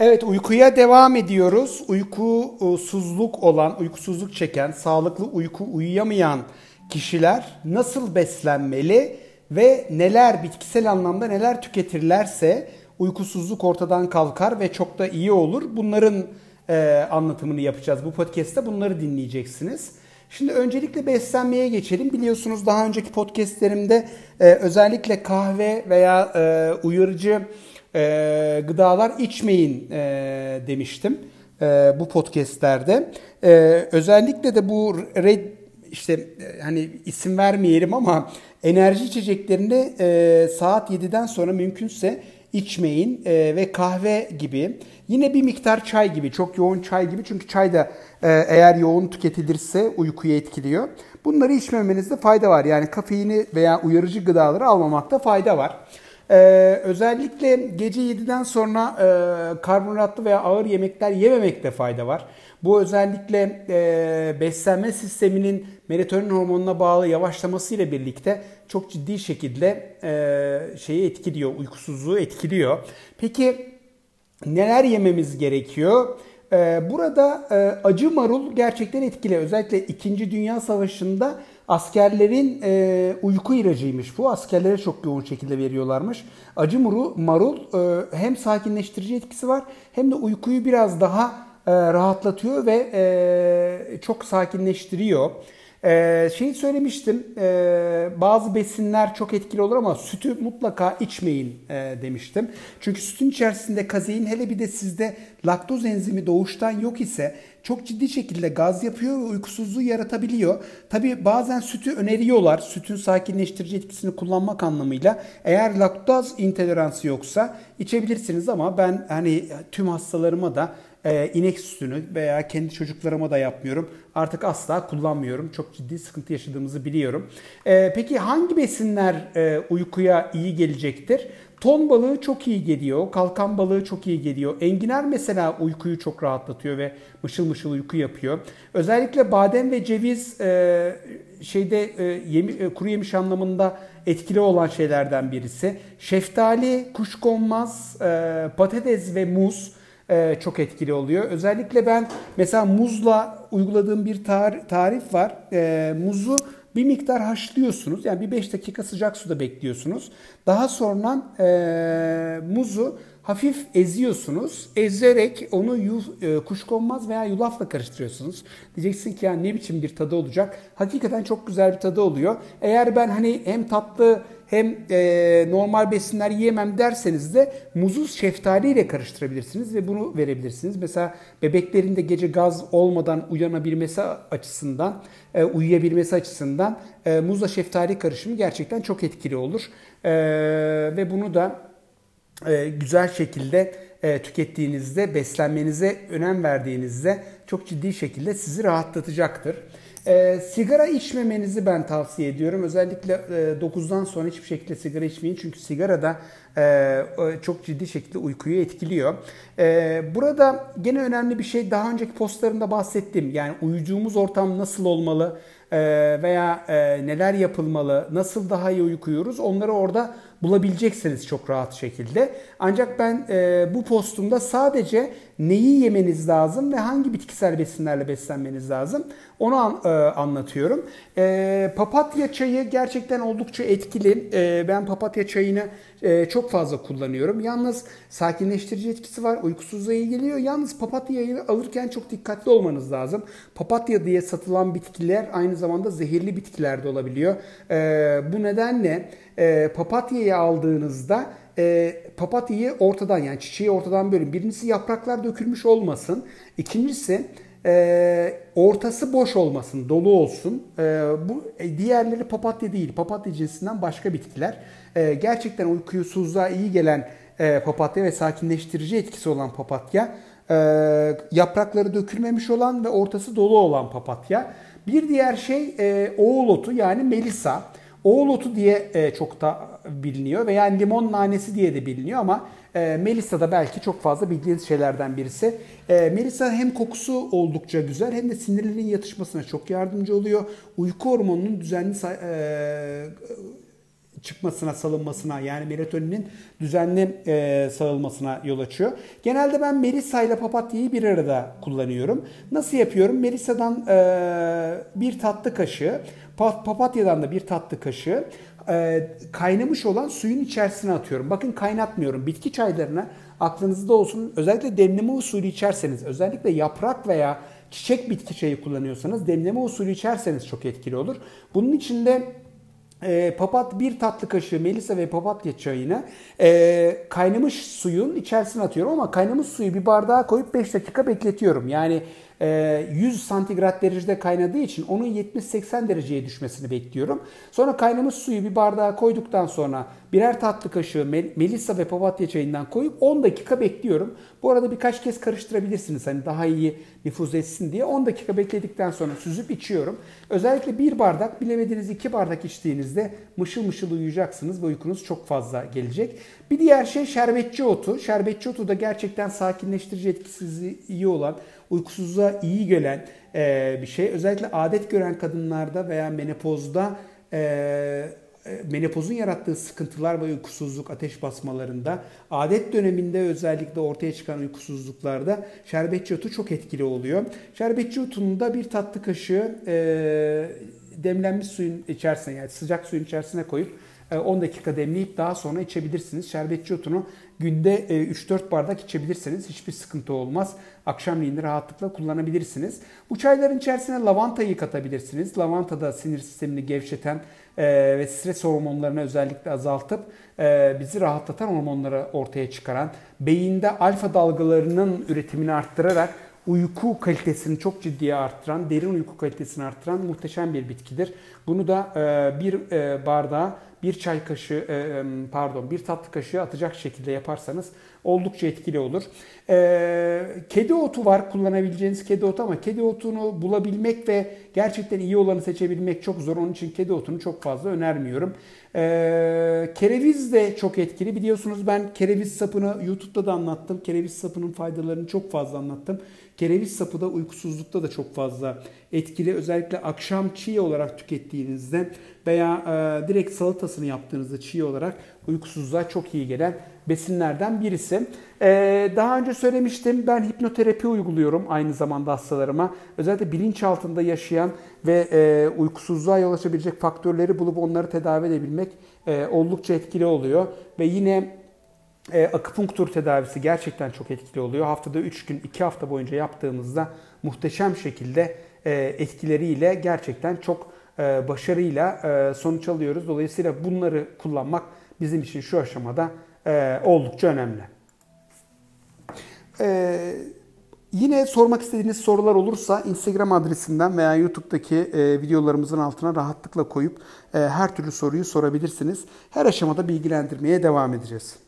Evet uykuya devam ediyoruz. Uykusuzluk olan, uykusuzluk çeken, sağlıklı uyku uyuyamayan kişiler nasıl beslenmeli ve neler bitkisel anlamda neler tüketirlerse uykusuzluk ortadan kalkar ve çok da iyi olur. Bunların e, anlatımını yapacağız bu podcast'te. Bunları dinleyeceksiniz. Şimdi öncelikle beslenmeye geçelim. Biliyorsunuz daha önceki podcastlerimde e, özellikle kahve veya e, uyarıcı e, gıdalar içmeyin e, demiştim e, bu podcastlerde. E, özellikle de bu red işte e, hani isim vermeyelim ama enerji içeceklerini e, saat 7'den sonra mümkünse içmeyin e, ve kahve gibi yine bir miktar çay gibi çok yoğun çay gibi çünkü çay da e, eğer yoğun tüketilirse uykuyu etkiliyor. Bunları içmemenizde fayda var. Yani kafeini veya uyarıcı gıdaları almamakta fayda var. Ee, özellikle gece 7'den sonra e, karbonhidratlı veya ağır yemekler yememekte fayda var. Bu özellikle e, beslenme sisteminin melatonin hormonuna bağlı yavaşlaması ile birlikte çok ciddi şekilde e, şeyi etkiliyor, uykusuzluğu etkiliyor. Peki neler yememiz gerekiyor? E, burada e, acı marul gerçekten etkili. Özellikle 2. Dünya Savaşı'nda askerlerin e, uyku ilacıymış bu. Askerlere çok yoğun şekilde veriyorlarmış. Acı marul, marul e, hem sakinleştirici etkisi var hem de uykuyu biraz daha e, rahatlatıyor ve e, çok sakinleştiriyor. Ee, şeyi söylemiştim, e, bazı besinler çok etkili olur ama sütü mutlaka içmeyin e, demiştim. Çünkü sütün içerisinde kazein hele bir de sizde laktoz enzimi doğuştan yok ise çok ciddi şekilde gaz yapıyor ve uykusuzluğu yaratabiliyor. Tabi bazen sütü öneriyorlar, sütün sakinleştirici etkisini kullanmak anlamıyla. Eğer laktoz intoleransı yoksa içebilirsiniz ama ben hani tüm hastalarıma da e, inek sütünü veya kendi çocuklarıma da yapmıyorum. Artık asla kullanmıyorum. Çok ciddi sıkıntı yaşadığımızı biliyorum. E, peki hangi besinler e, uykuya iyi gelecektir? Ton balığı çok iyi geliyor. Kalkan balığı çok iyi geliyor. Enginar mesela uykuyu çok rahatlatıyor ve mışıl mışıl uyku yapıyor. Özellikle badem ve ceviz e, şeyde e, yemi, e, kuru yemiş anlamında etkili olan şeylerden birisi. Şeftali, kuşkonmaz, e, patates ve muz e, çok etkili oluyor. Özellikle ben mesela muzla uyguladığım bir tar- tarif var. E, muzu bir miktar haşlıyorsunuz. Yani bir 5 dakika sıcak suda bekliyorsunuz. Daha sonra e, muzu hafif eziyorsunuz. Ezerek onu yu, e, kuşkonmaz veya yulafla karıştırıyorsunuz. Diyeceksin ki ya ne biçim bir tadı olacak. Hakikaten çok güzel bir tadı oluyor. Eğer ben hani hem tatlı hem e, normal besinler yiyemem derseniz de muzu şeftali ile karıştırabilirsiniz ve bunu verebilirsiniz. Mesela bebeklerin de gece gaz olmadan uyanabilmesi açısından, e, uyuyabilmesi açısından e, muzla şeftali karışımı gerçekten çok etkili olur. E, ve bunu da e, güzel şekilde e, tükettiğinizde, beslenmenize önem verdiğinizde çok ciddi şekilde sizi rahatlatacaktır. E, sigara içmemenizi ben tavsiye ediyorum. Özellikle e, 9'dan sonra hiçbir şekilde sigara içmeyin. Çünkü sigara da çok ciddi şekilde uykuyu etkiliyor. Burada gene önemli bir şey daha önceki postlarımda bahsettim. Yani uyuduğumuz ortam nasıl olmalı veya neler yapılmalı, nasıl daha iyi uykuyoruz onları orada bulabileceksiniz çok rahat şekilde. Ancak ben e, bu postumda sadece neyi yemeniz lazım ve hangi bitkisel besinlerle beslenmeniz lazım onu an, e, anlatıyorum. E, papatya çayı gerçekten oldukça etkili. E, ben papatya çayını e, çok fazla kullanıyorum. Yalnız sakinleştirici etkisi var. Uykusuzluğa iyi geliyor. Yalnız papatyayı alırken çok dikkatli olmanız lazım. Papatya diye satılan bitkiler aynı zamanda zehirli bitkiler de olabiliyor. E, bu nedenle e, papatyayı aldığınızda e, papatyayı ortadan yani çiçeği ortadan bölün. Birincisi yapraklar dökülmüş olmasın. İkincisi e, ortası boş olmasın, dolu olsun. E, bu e, diğerleri papatya değil, papatya cinsinden başka bitkiler. E, gerçekten uykusuzluğa iyi gelen e, papatya ve sakinleştirici etkisi olan papatya, e, yaprakları dökülmemiş olan ve ortası dolu olan papatya. Bir diğer şey e, oğul otu yani melisa. Oğul otu diye e, çok da biliniyor veya limon nanesi diye de biliniyor ama e, Melisa da belki çok fazla bildiğiniz şeylerden birisi. E, Melisa hem kokusu oldukça güzel hem de sinirlerin yatışmasına çok yardımcı oluyor. Uyku hormonunun düzenli e, çıkmasına, salınmasına yani melatoninin düzenli e, salınmasına yol açıyor. Genelde ben Melissa ile papatyayı bir arada kullanıyorum. Nasıl yapıyorum? Melissa'dan e, bir tatlı kaşığı, papatyadan da bir tatlı kaşığı e, kaynamış olan suyun içerisine atıyorum. Bakın kaynatmıyorum. Bitki çaylarına aklınızda olsun. Özellikle demleme usulü içerseniz, özellikle yaprak veya çiçek bitki çayı kullanıyorsanız demleme usulü içerseniz çok etkili olur. Bunun için de e, papat bir tatlı kaşığı melisa ve papatya çayını e, kaynamış suyun içerisine atıyorum ama kaynamış suyu bir bardağa koyup 5 dakika bekletiyorum. Yani 100 ee, santigrat derecede kaynadığı için onun 70-80 dereceye düşmesini bekliyorum. Sonra kaynamış suyu bir bardağa koyduktan sonra birer tatlı kaşığı melisa ve papatya çayından koyup 10 dakika bekliyorum. Bu arada birkaç kez karıştırabilirsiniz hani daha iyi nüfuz etsin diye. 10 dakika bekledikten sonra süzüp içiyorum. Özellikle bir bardak bilemediğiniz iki bardak içtiğinizde mışıl mışıl uyuyacaksınız ve uykunuz çok fazla gelecek. Bir diğer şey şerbetçi otu. Şerbetçi otu da gerçekten sakinleştirici etkisi iyi olan uykusuzluğa iyi gelen e, bir şey. Özellikle adet gören kadınlarda veya menopozda e, e, menopozun yarattığı sıkıntılar ve uykusuzluk, ateş basmalarında, adet döneminde özellikle ortaya çıkan uykusuzluklarda şerbetçi otu çok etkili oluyor. Şerbetçi otunun da bir tatlı kaşığı e, demlenmiş suyun içerisine yani sıcak suyun içerisine koyup 10 e, dakika demleyip daha sonra içebilirsiniz. Şerbetçi otunu günde 3-4 e, bardak içebilirsiniz. Hiçbir sıkıntı olmaz. Akşamleyin rahatlıkla kullanabilirsiniz. Bu çayların içerisine lavantayı katabilirsiniz. Lavanta da sinir sistemini gevşeten e, ve stres hormonlarını özellikle azaltıp bizi rahatlatan hormonları ortaya çıkaran, beyinde alfa dalgalarının üretimini arttırarak uyku kalitesini çok ciddiye arttıran, derin uyku kalitesini arttıran muhteşem bir bitkidir. Bunu da bir bardağa bir çay kaşığı e, pardon bir tatlı kaşığı atacak şekilde yaparsanız oldukça etkili olur. E, kedi otu var kullanabileceğiniz kedi otu ama kedi otunu bulabilmek ve gerçekten iyi olanı seçebilmek çok zor. Onun için kedi otunu çok fazla önermiyorum. E, kereviz de çok etkili. Biliyorsunuz ben kereviz sapını YouTube'da da anlattım. Kereviz sapının faydalarını çok fazla anlattım. Kereviz sapı da uykusuzlukta da çok fazla etkili. Özellikle akşam çiğ olarak tükettiğinizde veya e, direkt salatasını yaptığınızda çiğ olarak uykusuzluğa çok iyi gelen besinlerden birisi. E, daha önce söylemiştim ben hipnoterapi uyguluyorum aynı zamanda hastalarıma. Özellikle bilinç altında yaşayan ve e, uykusuzluğa yol açabilecek faktörleri bulup onları tedavi edebilmek e, oldukça etkili oluyor. Ve yine e, akupunktur tedavisi gerçekten çok etkili oluyor. Haftada 3 gün 2 hafta boyunca yaptığımızda muhteşem şekilde etkileriyle gerçekten çok e, başarıyla e, sonuç alıyoruz. Dolayısıyla bunları kullanmak bizim için şu aşamada e, oldukça önemli. E, yine sormak istediğiniz sorular olursa Instagram adresinden veya YouTube'daki e, videolarımızın altına rahatlıkla koyup e, her türlü soruyu sorabilirsiniz. Her aşamada bilgilendirmeye devam edeceğiz.